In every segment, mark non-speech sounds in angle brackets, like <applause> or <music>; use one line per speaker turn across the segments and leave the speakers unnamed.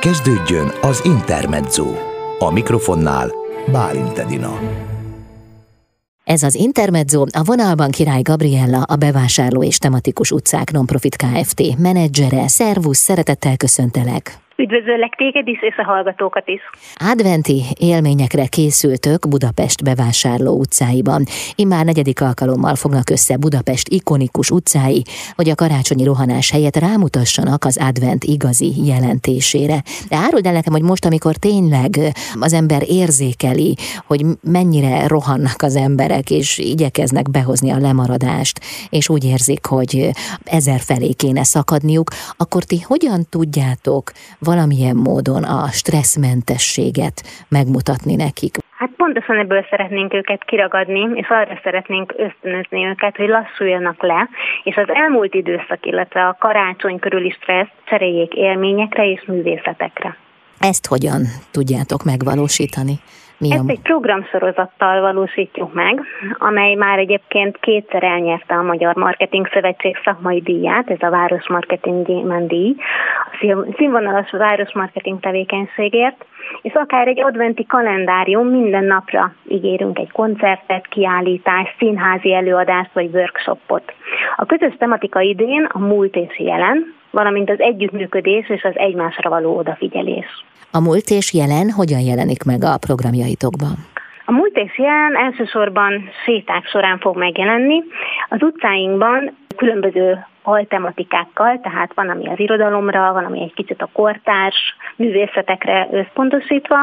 Kezdődjön az Intermezzo. A mikrofonnál Bálint Edina.
Ez az Intermezzo, a vonalban Király Gabriella, a bevásárló és tematikus utcák Nonprofit Kft. menedzsere. Szervusz, szeretettel köszöntelek!
Üdvözöllek téged is, és a hallgatókat is.
Adventi élményekre készültök Budapest bevásárló utcáiban. Immár negyedik alkalommal fognak össze Budapest ikonikus utcái, hogy a karácsonyi rohanás helyett rámutassanak az advent igazi jelentésére. De áruld el nekem, hogy most, amikor tényleg az ember érzékeli, hogy mennyire rohannak az emberek, és igyekeznek behozni a lemaradást, és úgy érzik, hogy ezer felé kéne szakadniuk, akkor ti hogyan tudjátok valamilyen módon a stresszmentességet megmutatni nekik?
Hát pontosan ebből szeretnénk őket kiragadni, és arra szeretnénk ösztönözni őket, hogy lassuljanak le, és az elmúlt időszak, illetve a karácsony körüli stressz cseréljék élményekre és művészetekre.
Ezt hogyan tudjátok megvalósítani?
Mi Ezt egy programsorozattal valósítjuk meg, amely már egyébként kétszer elnyerte a Magyar Marketing Szövetség szakmai díját, ez a Város Marketing díj, a színvonalas városmarketing tevékenységért, és akár egy adventi kalendárium minden napra ígérünk egy koncertet, kiállítást, színházi előadást vagy workshopot. A közös tematika idén a múlt és jelen, valamint az együttműködés és az egymásra való odafigyelés.
A múlt és jelen hogyan jelenik meg a programjaitokban?
A múlt és jelen elsősorban séták során fog megjelenni. Az utcáinkban különböző altematikákkal, tehát van, ami az irodalomra, van, ami egy kicsit a kortárs művészetekre összpontosítva.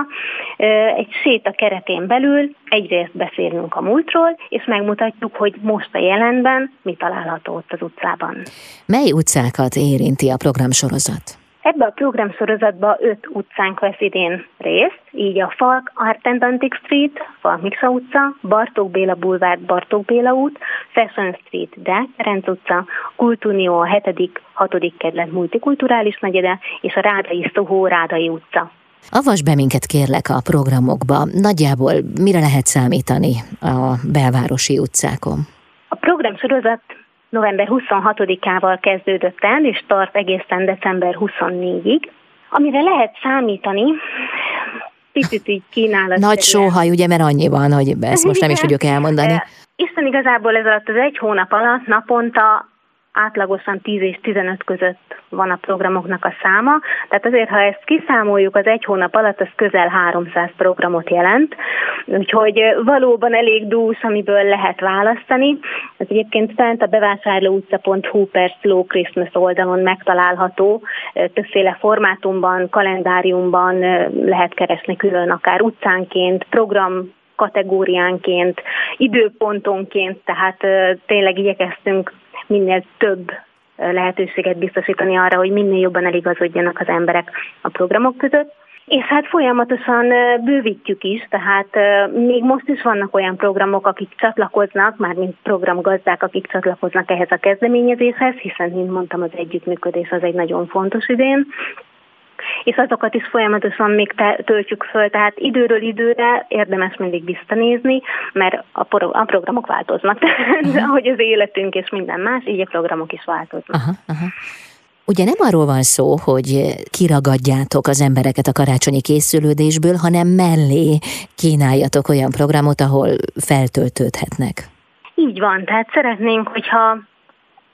Egy séta keretén belül egyrészt beszélünk a múltról, és megmutatjuk, hogy most a jelenben mi található ott az utcában.
Mely utcákat érinti a programsorozat?
Ebbe a programsorozatba öt utcánk vesz idén részt, így a Falk Art and Antique Street, Falk Miksa utca, Bartók Béla Bulvár, Bartók Béla út, Fashion Street, De Ferenc utca, Kultunió a 7. 6. kedlet multikulturális negyede, és a Rádai Szohó Rádai utca.
Avas be minket kérlek a programokba. Nagyjából mire lehet számítani a belvárosi utcákon?
A programsorozat november 26-ával kezdődött el, és tart egészen december 24-ig. Amire lehet számítani, picit így kínálat.
Nagy sóhaj, ugye, mert annyi van, hogy ezt most nem is tudjuk elmondani.
Isten igazából ez alatt az egy hónap alatt naponta átlagosan 10 és 15 között van a programoknak a száma, tehát azért, ha ezt kiszámoljuk az egy hónap alatt, az közel 300 programot jelent, úgyhogy valóban elég dús, amiből lehet választani. Ez egyébként fent a bevásárlóutca.hu per Slow Christmas oldalon megtalálható, többféle formátumban, kalendáriumban lehet keresni külön, akár utcánként, program kategóriánként, időpontonként, tehát tényleg igyekeztünk minél több lehetőséget biztosítani arra, hogy minél jobban eligazodjanak az emberek a programok között. És hát folyamatosan bővítjük is, tehát még most is vannak olyan programok, akik csatlakoznak, már mint programgazdák, akik csatlakoznak ehhez a kezdeményezéshez, hiszen, mint mondtam, az együttműködés az egy nagyon fontos idén és azokat is folyamatosan még töltjük föl, tehát időről időre érdemes mindig visszanézni, mert a, pro- a programok változnak, <laughs> uh-huh. ahogy az életünk és minden más, így a programok is változnak.
Aha, aha. Ugye nem arról van szó, hogy kiragadjátok az embereket a karácsonyi készülődésből, hanem mellé kínáljatok olyan programot, ahol feltöltődhetnek.
Így van, tehát szeretnénk, hogyha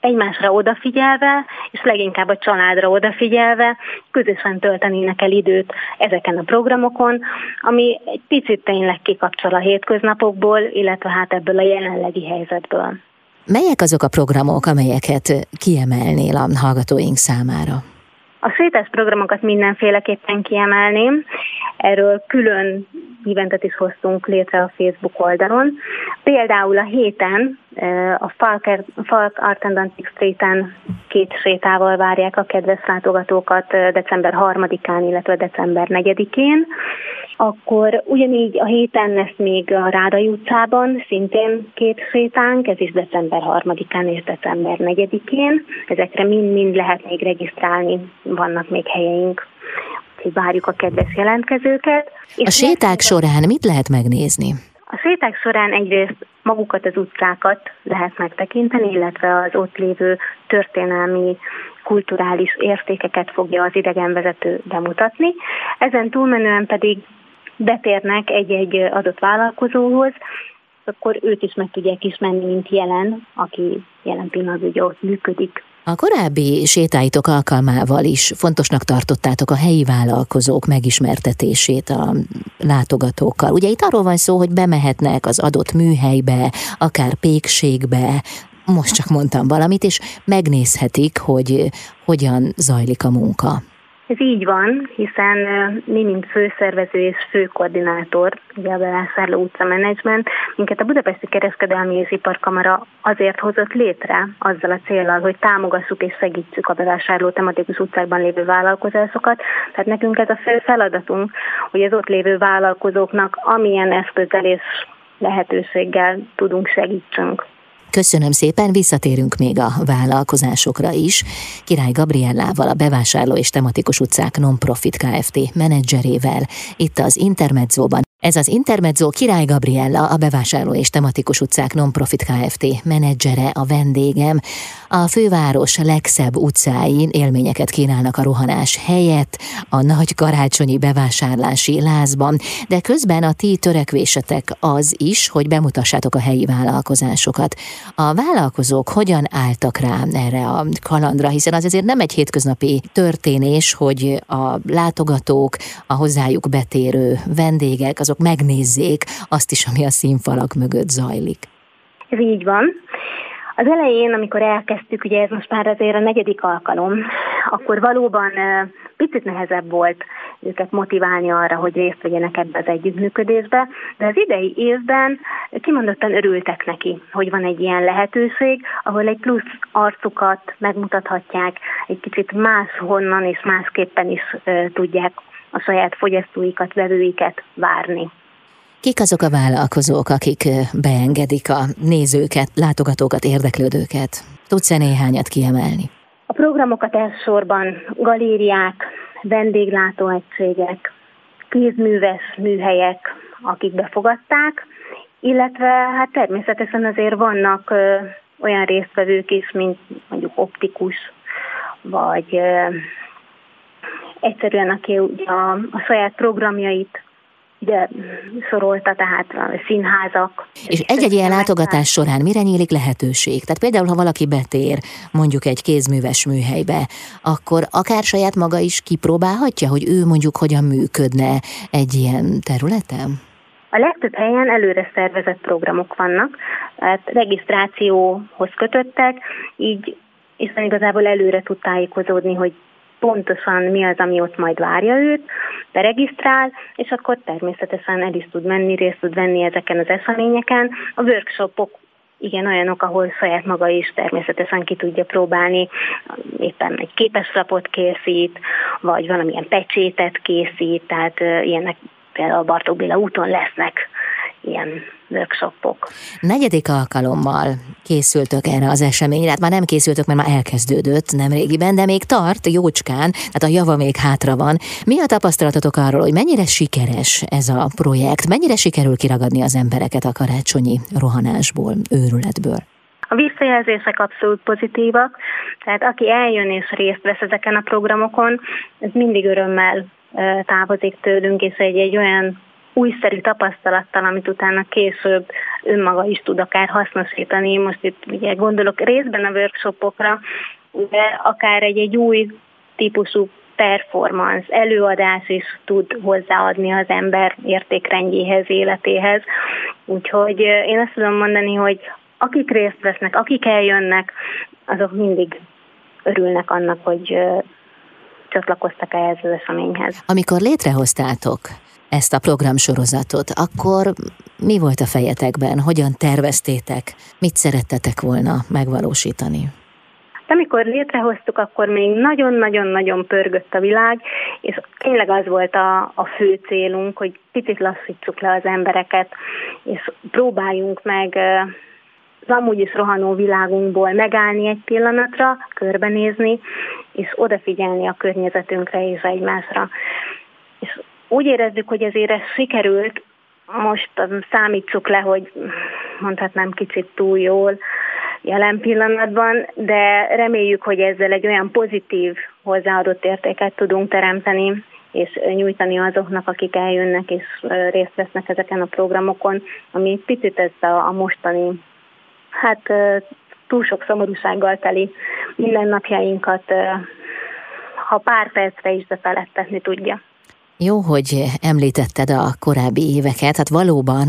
egymásra odafigyelve, és leginkább a családra odafigyelve, közösen töltenének el időt ezeken a programokon, ami egy picit tényleg kikapcsol a hétköznapokból, illetve hát ebből a jelenlegi helyzetből.
Melyek azok a programok, amelyeket kiemelnél a hallgatóink számára?
A sétás programokat mindenféleképpen kiemelném, erről külön eventet is hoztunk létre a Facebook oldalon. Például a héten a Falk, Falk Art and Antique Street-en két sétával várják a kedves látogatókat december 3-án, illetve december 4-én. Akkor ugyanígy a héten lesz még a Rádai utcában szintén két sétánk, ez is december 3-án és december 4-én. Ezekre mind-mind lehet még regisztrálni, vannak még helyeink úgyhogy várjuk a kedves jelentkezőket.
És a séták során mit lehet megnézni?
A séták során egyrészt magukat az utcákat lehet megtekinteni, illetve az ott lévő történelmi kulturális értékeket fogja az idegenvezető bemutatni. Ezen túlmenően pedig betérnek egy-egy adott vállalkozóhoz, akkor őt is meg tudják ismerni, mint jelen, aki jelen pillanatban ugye ott működik.
A korábbi sétáitok alkalmával is fontosnak tartottátok a helyi vállalkozók megismertetését a látogatókkal. Ugye itt arról van szó, hogy bemehetnek az adott műhelybe, akár pékségbe, most csak mondtam valamit, és megnézhetik, hogy hogyan zajlik a munka.
Ez így van, hiszen mi, mint főszervező és főkoordinátor, ugye a Bevásárló utca menedzsment, minket a Budapesti Kereskedelmi és Iparkamara azért hozott létre azzal a célral, hogy támogassuk és segítsük a bevásárló tematikus utcákban lévő vállalkozásokat. Tehát nekünk ez a fő feladatunk, hogy az ott lévő vállalkozóknak amilyen eszközzel és lehetőséggel tudunk segítsünk.
Köszönöm szépen, visszatérünk még a vállalkozásokra is. Király Gabriellával, a Bevásárló és Tematikus Utcák Nonprofit Kft. menedzserével itt az Intermedzóban ez az Intermezzo Király Gabriella, a Bevásárló és Tematikus Utcák Nonprofit Kft. menedzsere, a vendégem. A főváros legszebb utcáin élményeket kínálnak a rohanás helyett, a nagy karácsonyi bevásárlási lázban, de közben a ti törekvésetek az is, hogy bemutassátok a helyi vállalkozásokat. A vállalkozók hogyan álltak rá erre a kalandra, hiszen az azért nem egy hétköznapi történés, hogy a látogatók, a hozzájuk betérő vendégek, azok azok megnézzék azt is, ami a színfalak mögött zajlik.
Ez így van. Az elején, amikor elkezdtük, ugye ez most már azért a negyedik alkalom, akkor valóban picit nehezebb volt őket motiválni arra, hogy részt vegyenek ebbe az együttműködésbe, de az idei évben kimondottan örültek neki, hogy van egy ilyen lehetőség, ahol egy plusz arcukat megmutathatják, egy kicsit máshonnan és másképpen is tudják a saját fogyasztóikat, vevőiket várni.
Kik azok a vállalkozók, akik beengedik a nézőket, látogatókat, érdeklődőket? Tudsz-e néhányat kiemelni?
A programokat elsősorban galériák, vendéglátóegységek, kézműves műhelyek, akik befogadták, illetve hát természetesen azért vannak ö, olyan résztvevők is, mint mondjuk optikus, vagy ö, egyszerűen aki ugye a, a saját programjait ugye sorolta, tehát a színházak.
És egy-egy ilyen látogatás során mire nyílik lehetőség? Tehát például, ha valaki betér mondjuk egy kézműves műhelybe, akkor akár saját maga is kipróbálhatja, hogy ő mondjuk hogyan működne egy ilyen területen?
A legtöbb helyen előre szervezett programok vannak, tehát regisztrációhoz kötöttek, így hiszen igazából előre tud tájékozódni, hogy pontosan mi az, ami ott majd várja őt, beregisztrál, és akkor természetesen el is tud menni, részt tud venni ezeken az eseményeken. A workshopok igen, olyanok, ahol saját maga is természetesen ki tudja próbálni, éppen egy képeslapot készít, vagy valamilyen pecsétet készít, tehát ilyenek például a Bartók Béla úton lesznek ilyen workshopok.
Negyedik alkalommal készültök erre az eseményre, hát már nem készültök, mert már elkezdődött nem régiben, de még tart jócskán, tehát a java még hátra van. Mi a tapasztalatotok arról, hogy mennyire sikeres ez a projekt, mennyire sikerül kiragadni az embereket a karácsonyi rohanásból, őrületből?
A visszajelzések abszolút pozitívak, tehát aki eljön és részt vesz ezeken a programokon, ez mindig örömmel távozik tőlünk, és egy, egy olyan újszerű tapasztalattal, amit utána később önmaga is tud akár hasznosítani. Most itt ugye gondolok részben a workshopokra, de akár egy, egy új típusú performance, előadás is tud hozzáadni az ember értékrendjéhez, életéhez. Úgyhogy én azt tudom mondani, hogy akik részt vesznek, akik eljönnek, azok mindig örülnek annak, hogy csatlakoztak ehhez az eseményhez.
Amikor létrehoztátok ezt a programsorozatot, akkor mi volt a fejetekben? Hogyan terveztétek? Mit szerettetek volna megvalósítani?
Amikor létrehoztuk, akkor még nagyon-nagyon-nagyon pörgött a világ, és tényleg az volt a, a fő célunk, hogy picit lassítsuk le az embereket, és próbáljunk meg az amúgy is rohanó világunkból megállni egy pillanatra, körbenézni, és odafigyelni a környezetünkre és egymásra. És úgy érezzük, hogy azért ez sikerült, most számítsuk le, hogy mondhatnám kicsit túl jól jelen pillanatban, de reméljük, hogy ezzel egy olyan pozitív hozzáadott értéket tudunk teremteni, és nyújtani azoknak, akik eljönnek és részt vesznek ezeken a programokon, ami picit ezt a, a mostani, hát túl sok szomorúsággal teli mindennapjainkat, ha pár percre is befeledtetni tudja.
Jó, hogy említetted a korábbi éveket, hát valóban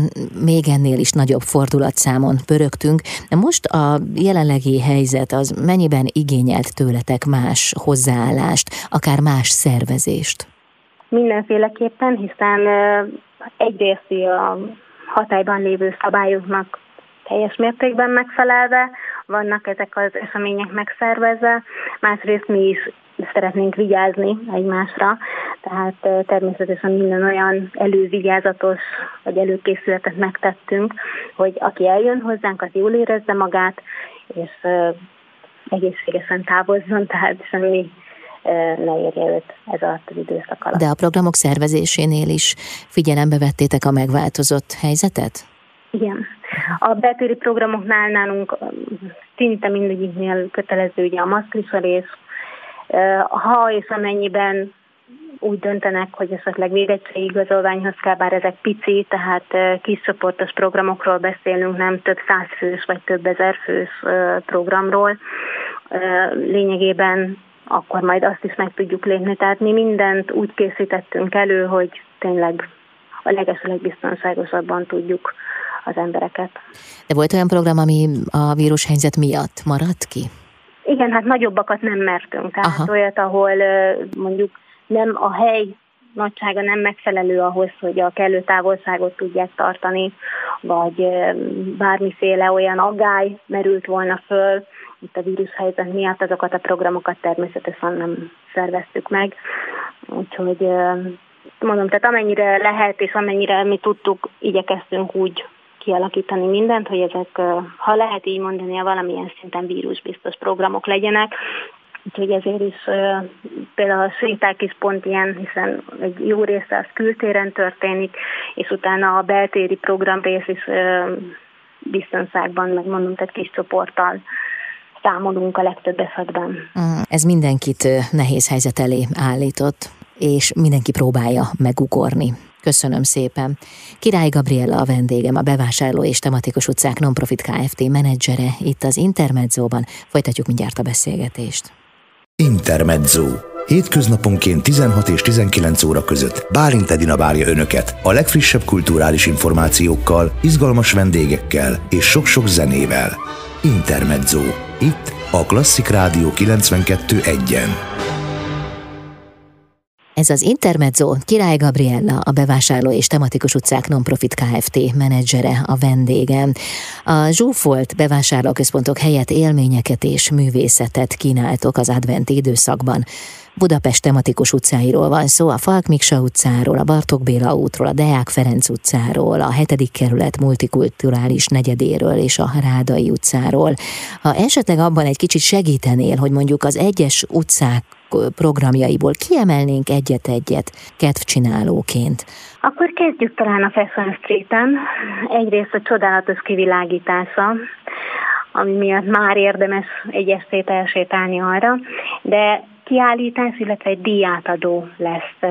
még ennél is nagyobb fordulatszámon pörögtünk, de most a jelenlegi helyzet az mennyiben igényelt tőletek más hozzáállást, akár más szervezést?
Mindenféleképpen, hiszen egyrészt a hatályban lévő szabályoknak teljes mértékben megfelelve, vannak ezek az események megszervezve, másrészt mi is szeretnénk vigyázni egymásra, tehát természetesen minden olyan elővigyázatos vagy előkészületet megtettünk, hogy aki eljön hozzánk, az jól érezze magát, és egészségesen távozzon, <laughs> tehát semmi ne érje őt ez alatt az időszak alatt.
De a programok szervezésénél is figyelembe vettétek a megváltozott helyzetet?
Igen. A beltéri programoknál nálunk szinte mindegyiknél kötelező ugye a maszkviselés, ha és amennyiben úgy döntenek, hogy esetleg védettségi igazolványhoz kell, bár ezek pici, tehát kis csoportos programokról beszélünk, nem több száz fős vagy több ezer fős programról. Lényegében akkor majd azt is meg tudjuk lépni. Tehát mi mindent úgy készítettünk elő, hogy tényleg a legesleg biztonságosabban tudjuk az embereket.
De volt olyan program, ami a vírushelyzet miatt maradt ki?
Igen, hát nagyobbakat nem mertünk. Tehát Aha. olyat, ahol mondjuk nem a hely nagysága nem megfelelő ahhoz, hogy a kellő távolságot tudják tartani, vagy bármiféle olyan aggály merült volna föl, itt a vírushelyzet miatt azokat a programokat természetesen nem szerveztük meg. Úgyhogy mondom, tehát amennyire lehet, és amennyire mi tudtuk, igyekeztünk úgy kialakítani mindent, hogy ezek, ha lehet így mondani, valamilyen szinten vírusbiztos programok legyenek, Úgyhogy ezért is például a séták is pont ilyen, hiszen egy jó része az kültéren történik, és utána a beltéri program rész is biztonságban, meg mondom, tehát kis csoporttal számolunk a legtöbb esetben.
Mm, ez mindenkit nehéz helyzet elé állított, és mindenki próbálja megugorni. Köszönöm szépen. Király Gabriella a vendégem, a bevásárló és tematikus utcák Nonprofit Kft. menedzsere itt az Intermedzóban. Folytatjuk mindjárt a beszélgetést.
Intermezzo. Hétköznaponként 16 és 19 óra között Bálint Edina várja Önöket a legfrissebb kulturális információkkal, izgalmas vendégekkel és sok-sok zenével. Intermezzo. Itt a Klasszik Rádió 92.1-en.
Ez az Intermezzo Király Gabriella, a bevásárló és tematikus utcák Nonprofit Kft. menedzsere, a vendégem. A zsúfolt bevásárlóközpontok helyett élményeket és művészetet kínáltok az adventi időszakban. Budapest tematikus utcáiról van szó, a Falk Miksa utcáról, a Bartók Béla útról, a Deák Ferenc utcáról, a 7. kerület multikulturális negyedéről és a Rádai utcáról. Ha esetleg abban egy kicsit segítenél, hogy mondjuk az egyes utcák programjaiból kiemelnénk egyet-egyet kedvcsinálóként?
Akkor kezdjük talán a Fashion Street-en. Egyrészt a csodálatos kivilágítása, ami miatt már érdemes egy estét elsétálni arra, de kiállítás, illetve egy díjátadó lesz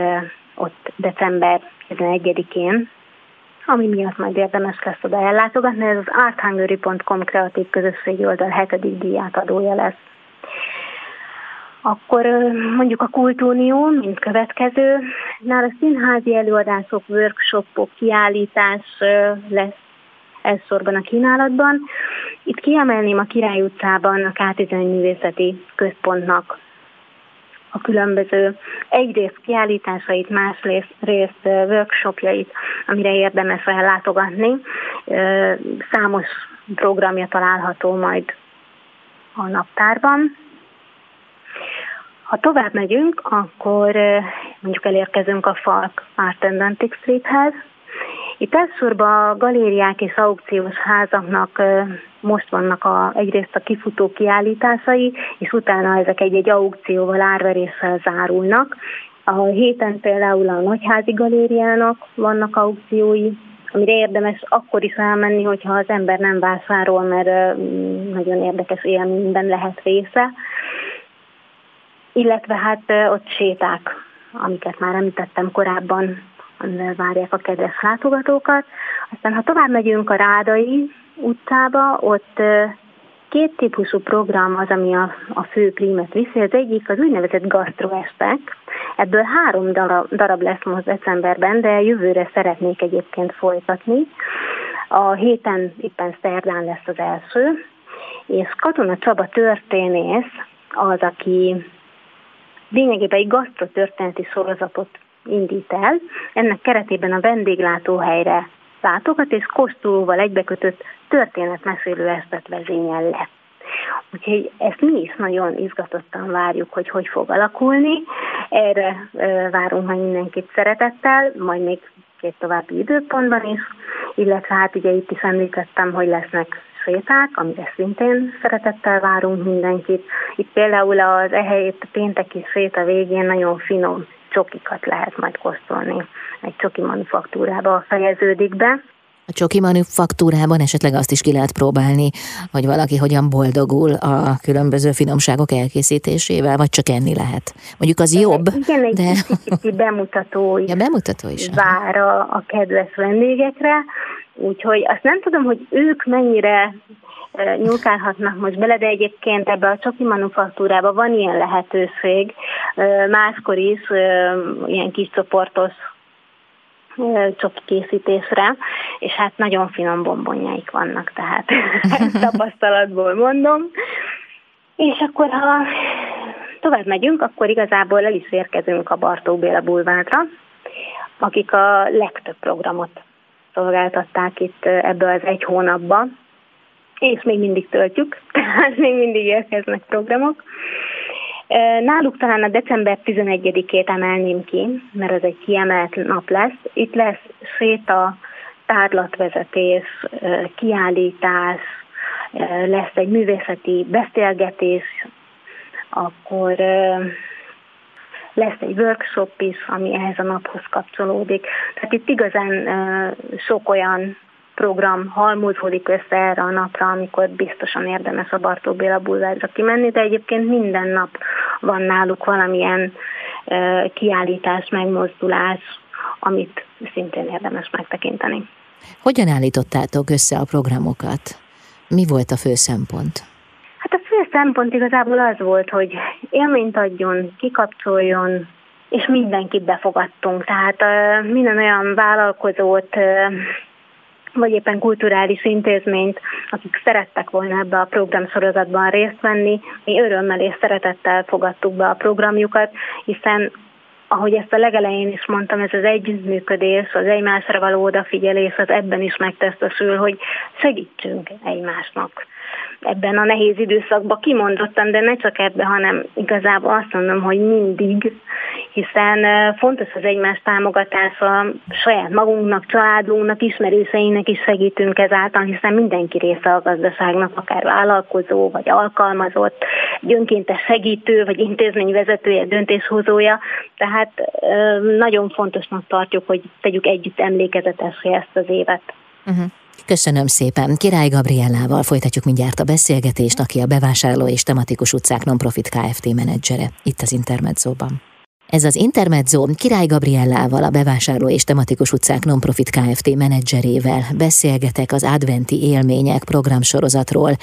ott december 11-én, ami miatt majd érdemes lesz oda ellátogatni, ez az arthungary.com kreatív közösségi oldal hetedik díjátadója lesz. Akkor mondjuk a Kultúnió, mint következő. Nála színházi előadások, workshopok, kiállítás lesz elsősorban a kínálatban. Itt kiemelném a Király utcában a K11 művészeti központnak a különböző egyrészt kiállításait, másrészt workshopjait, amire érdemes ellátogatni. Számos programja található majd a naptárban. Ha tovább megyünk, akkor mondjuk elérkezünk a Falk Art and Antique Streethez. Itt elsősorban a galériák és aukciós házaknak most vannak a, egyrészt a kifutó kiállításai, és utána ezek egy-egy aukcióval, árveréssel zárulnak. A héten például a Nagyházi Galériának vannak aukciói, amire érdemes akkor is elmenni, hogyha az ember nem vásárol, mert nagyon érdekes élményben lehet része. Illetve hát ott séták, amiket már említettem korábban, amivel várják a kedves látogatókat. Aztán ha tovább megyünk a Rádai utcába, ott két típusú program az, ami a, a fő prímet viszi. Az egyik az úgynevezett gastroestek. Ebből három darab, darab lesz most decemberben, de jövőre szeretnék egyébként folytatni. A héten éppen szerdán lesz az első, és Katona Csaba történész az, aki lényegében egy gasztrotörténeti sorozatot indít el. Ennek keretében a vendéglátóhelyre látogat, és kóstolóval egybekötött történetmesélő estet vezényel le. Úgyhogy ezt mi is nagyon izgatottan várjuk, hogy hogy fog alakulni. Erre várunk majd mindenkit szeretettel, majd még két további időpontban is, illetve hát ugye itt is említettem, hogy lesznek séták, amire szintén szeretettel várunk mindenkit. Itt például az ehelyét pénteki séta végén nagyon finom csokikat lehet majd kóstolni. Egy csoki manufaktúrába fejeződik be.
A csoki manufaktúrában esetleg azt is ki lehet próbálni, hogy valaki hogyan boldogul a különböző finomságok elkészítésével, vagy csak enni lehet. Mondjuk az jobb,
Igen, egy
de...
kicsit bemutató is, <laughs>
ja, bemutató is.
vár a, a kedves vendégekre, úgyhogy azt nem tudom, hogy ők mennyire nyúlkálhatnak most bele, de egyébként ebbe a csoki manufaktúrába van ilyen lehetőség, máskor is ilyen kis csoportos csoki készítésre, és hát nagyon finom bombonjaik vannak, tehát <laughs> tapasztalatból mondom. És akkor, ha tovább megyünk, akkor igazából el is érkezünk a Bartók Béla bulvárra, akik a legtöbb programot szolgáltatták itt ebbe az egy hónapba, és még mindig töltjük, <laughs> tehát még mindig érkeznek programok. Náluk talán a december 11-ét emelném ki, mert ez egy kiemelt nap lesz. Itt lesz séta, tárlatvezetés, kiállítás, lesz egy művészeti beszélgetés, akkor lesz egy workshop is, ami ehhez a naphoz kapcsolódik. Tehát itt igazán sok olyan program halmozódik össze erre a napra, amikor biztosan érdemes a Bartók Béla bulvárra kimenni, de egyébként minden nap van náluk valamilyen kiállítás, megmozdulás, amit szintén érdemes megtekinteni.
Hogyan állítottátok össze a programokat? Mi volt a fő szempont?
Hát a fő szempont igazából az volt, hogy élményt adjon, kikapcsoljon, és mindenkit befogadtunk. Tehát minden olyan vállalkozót, vagy éppen kulturális intézményt, akik szerettek volna ebbe a programsorozatban részt venni, mi örömmel és szeretettel fogadtuk be a programjukat, hiszen ahogy ezt a legelején is mondtam, ez az együttműködés, az egymásra való odafigyelés, az ebben is megtesztesül, hogy segítsünk egymásnak. Ebben a nehéz időszakban kimondottan, de ne csak ebbe, hanem igazából azt mondom, hogy mindig, hiszen fontos az egymás támogatása, saját magunknak, családunknak, ismerőseinknek is segítünk ezáltal, hiszen mindenki része a gazdaságnak, akár vállalkozó, vagy alkalmazott, egy önkéntes segítő, vagy intézményvezetője, döntéshozója, tehát nagyon fontosnak tartjuk, hogy tegyük együtt emlékezetesre ezt az évet.
Uh-huh. Köszönöm szépen. Király Gabriellával folytatjuk mindjárt a beszélgetést, aki a bevásárló és tematikus utcák nonprofit Kft. menedzsere itt az Intermedzóban. Ez az Intermezzo Király Gabriellával, a bevásárló és tematikus utcák nonprofit Kft. menedzserével beszélgetek az adventi élmények programsorozatról,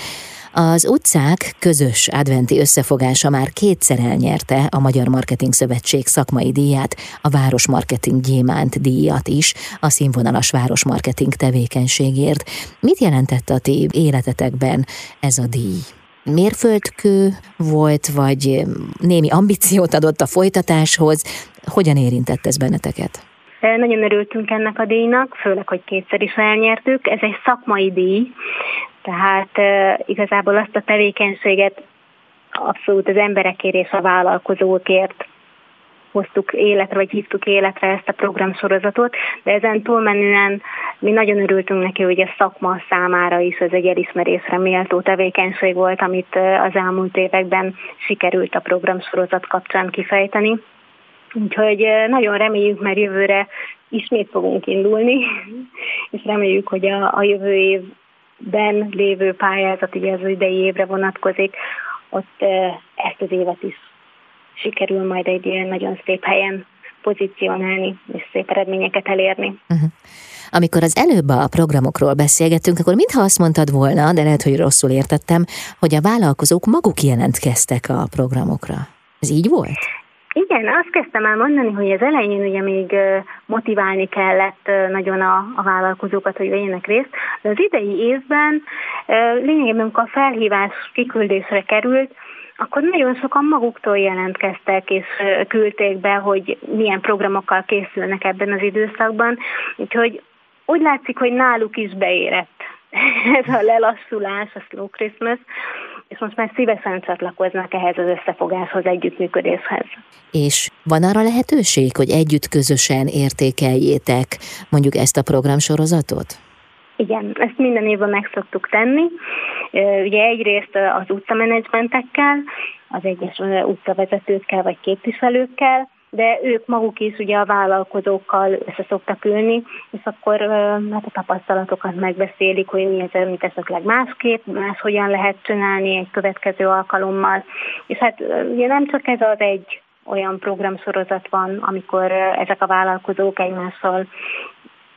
az utcák közös adventi összefogása már kétszer elnyerte a Magyar Marketing Szövetség szakmai díját, a Városmarketing Gyémánt díjat is, a színvonalas városmarketing tevékenységért. Mit jelentett a ti életetekben ez a díj? Mérföldkő volt, vagy némi ambíciót adott a folytatáshoz? Hogyan érintett ez benneteket?
Nagyon örültünk ennek a díjnak, főleg, hogy kétszer is elnyertük. Ez egy szakmai díj, tehát igazából azt a tevékenységet abszolút az emberekért és a vállalkozókért hoztuk életre, vagy hívtuk életre ezt a programsorozatot, de ezen túlmenően mi nagyon örültünk neki, hogy a szakma számára is ez egy elismerésre méltó tevékenység volt, amit az elmúlt években sikerült a programsorozat kapcsán kifejteni. Úgyhogy nagyon reméljük, mert jövőre ismét fogunk indulni, <laughs> és reméljük, hogy a, a jövő évben lévő pályázat, ugye az idei évre vonatkozik, ott ezt az évet is sikerül majd egy ilyen nagyon szép helyen pozícionálni, és szép eredményeket elérni. Uh-huh.
Amikor az előbb a programokról beszélgettünk, akkor mintha azt mondtad volna, de lehet, hogy rosszul értettem, hogy a vállalkozók maguk jelentkeztek a programokra. Ez így volt?
Igen, azt kezdtem el mondani, hogy az elején ugye még motiválni kellett nagyon a, a vállalkozókat, hogy vegyenek részt, de az idei évben lényegében, amikor a felhívás kiküldésre került, akkor nagyon sokan maguktól jelentkeztek és küldték be, hogy milyen programokkal készülnek ebben az időszakban. Úgyhogy úgy látszik, hogy náluk is beérett <laughs> ez a lelassulás, a slow Christmas, és most már szívesen csatlakoznak ehhez az összefogáshoz, együttműködéshez.
És van arra lehetőség, hogy együtt közösen értékeljétek mondjuk ezt a programsorozatot?
Igen, ezt minden évben meg szoktuk tenni. Ugye egyrészt az utcamenedzsmentekkel, az egyes utcavezetőkkel vagy képviselőkkel, de ők maguk is ugye a vállalkozókkal össze szoktak ülni, és akkor hát a tapasztalatokat megbeszélik, hogy mi az, amit esetleg másképp, más hogyan lehet csinálni egy következő alkalommal. És hát ugye nem csak ez az egy olyan programsorozat van, amikor ezek a vállalkozók egymással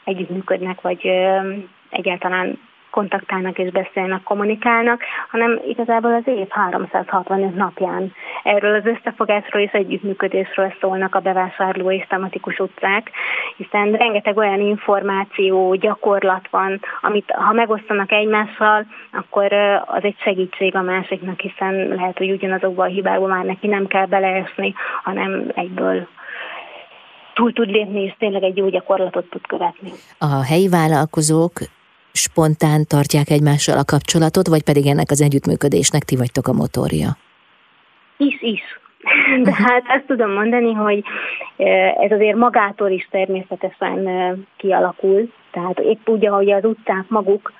együttműködnek, vagy egyáltalán kontaktálnak és beszélnek, kommunikálnak, hanem igazából az év 365 napján. Erről az összefogásról és együttműködésről szólnak a bevásárló és tematikus utcák, hiszen rengeteg olyan információ, gyakorlat van, amit ha megosztanak egymással, akkor az egy segítség a másiknak, hiszen lehet, hogy ugyanazokba a hibákba már neki nem kell beleesni, hanem egyből túl tud lépni, és tényleg egy jó gyakorlatot tud követni.
A helyi vállalkozók spontán tartják egymással a kapcsolatot, vagy pedig ennek az együttműködésnek ti vagytok a motorja?
Is, is. De hát ezt tudom mondani, hogy ez azért magától is természetesen kialakul. Tehát épp úgy, ahogy az utcák maguk,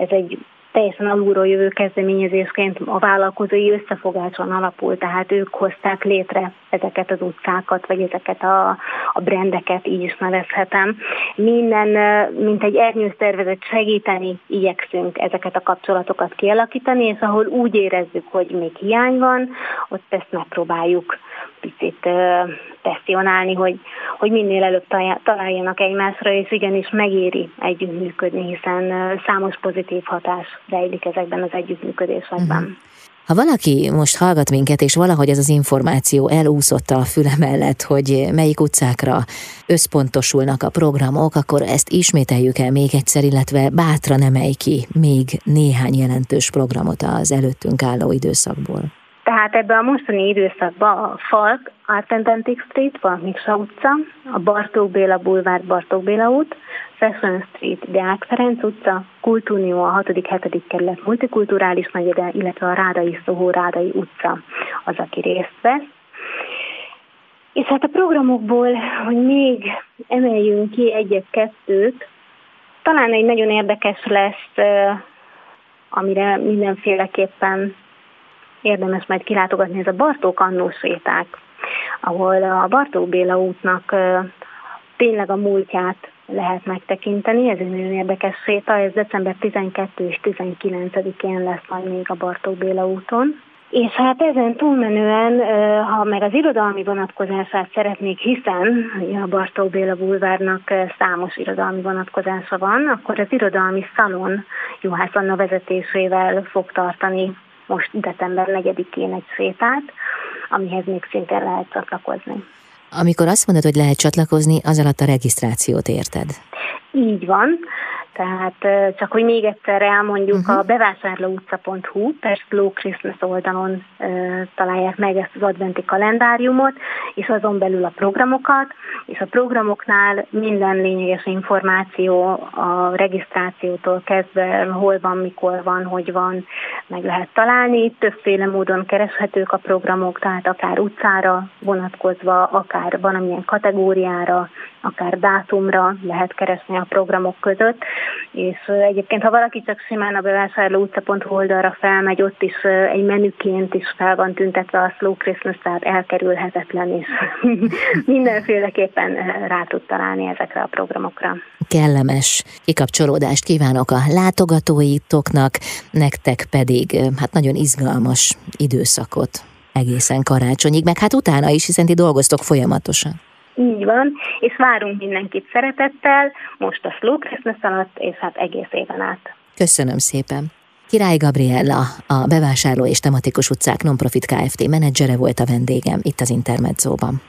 ez egy teljesen alulról jövő kezdeményezésként a vállalkozói összefogáson alapul, tehát ők hozták létre ezeket az utcákat, vagy ezeket a, a brendeket, így is nevezhetem. Minden, mint egy ernyőszervezet segíteni igyekszünk ezeket a kapcsolatokat kialakítani, és ahol úgy érezzük, hogy még hiány van, ott ezt megpróbáljuk picit presszionálni, hogy, hogy minél előbb találjanak egymásra, és igenis megéri együttműködni, hiszen számos pozitív hatás rejlik ezekben az együttműködésekben. Uh-huh.
Ha valaki most hallgat minket, és valahogy ez az információ elúszott a füle mellett, hogy melyik utcákra összpontosulnak a programok, akkor ezt ismételjük el még egyszer, illetve bátran emelj ki még néhány jelentős programot az előttünk álló időszakból.
Tehát ebben a mostani időszakban a Falk, Art Antique Street, Miksa utca, a Bartók Béla Bulvár, Bartók Béla út, Fashion Street, Deák Ferenc utca, Kultúnió a 6.-7. kerület multikulturális negyede, illetve a Rádai Szohó Rádai utca az, aki részt vesz. És hát a programokból, hogy még emeljünk ki egyet-kettőt, talán egy nagyon érdekes lesz, amire mindenféleképpen érdemes majd kilátogatni, ez a Bartók Annó séták, ahol a Bartók Béla útnak tényleg a múltját lehet megtekinteni. Ez egy nagyon érdekes séta, ez december 12 és 19-én lesz majd még a Bartók Béla úton. És hát ezen túlmenően, ha meg az irodalmi vonatkozását szeretnék, hiszen a Bartók Béla bulvárnak számos irodalmi vonatkozása van, akkor az irodalmi szalon Juhász Anna vezetésével fog tartani most december 4-én egy sétát, amihez még szintén lehet csatlakozni.
Amikor azt mondod, hogy lehet csatlakozni, az alatt a regisztrációt érted?
Így van. Tehát csak, hogy még egyszer elmondjuk, uh-huh. a bevásárlóutca.hu per Slow Christmas oldalon uh, találják meg ezt az adventi kalendáriumot, és azon belül a programokat, és a programoknál minden lényeges információ a regisztrációtól kezdve, hol van, mikor van, hogy van, meg lehet találni. Többféle módon kereshetők a programok, tehát akár utcára vonatkozva, akár valamilyen kategóriára, akár dátumra lehet keresni a programok között. És egyébként, ha valaki csak simán a bevásárló utca.hu oldalra felmegy, ott is egy menüként is fel van tüntetve a Slow Christmas, tehát elkerülhetetlen, és <laughs> mindenféleképpen rá tud találni ezekre a programokra.
Kellemes kikapcsolódást kívánok a látogatóitoknak, nektek pedig hát nagyon izgalmas időszakot egészen karácsonyig, meg hát utána is, hiszen ti dolgoztok folyamatosan.
Így van, és várunk mindenkit szeretettel, most a Slow Christmas alatt, és hát egész éven át.
Köszönöm szépen. Király Gabriella, a bevásárló és tematikus utcák nonprofit Kft. menedzsere volt a vendégem itt az Intermedzóban.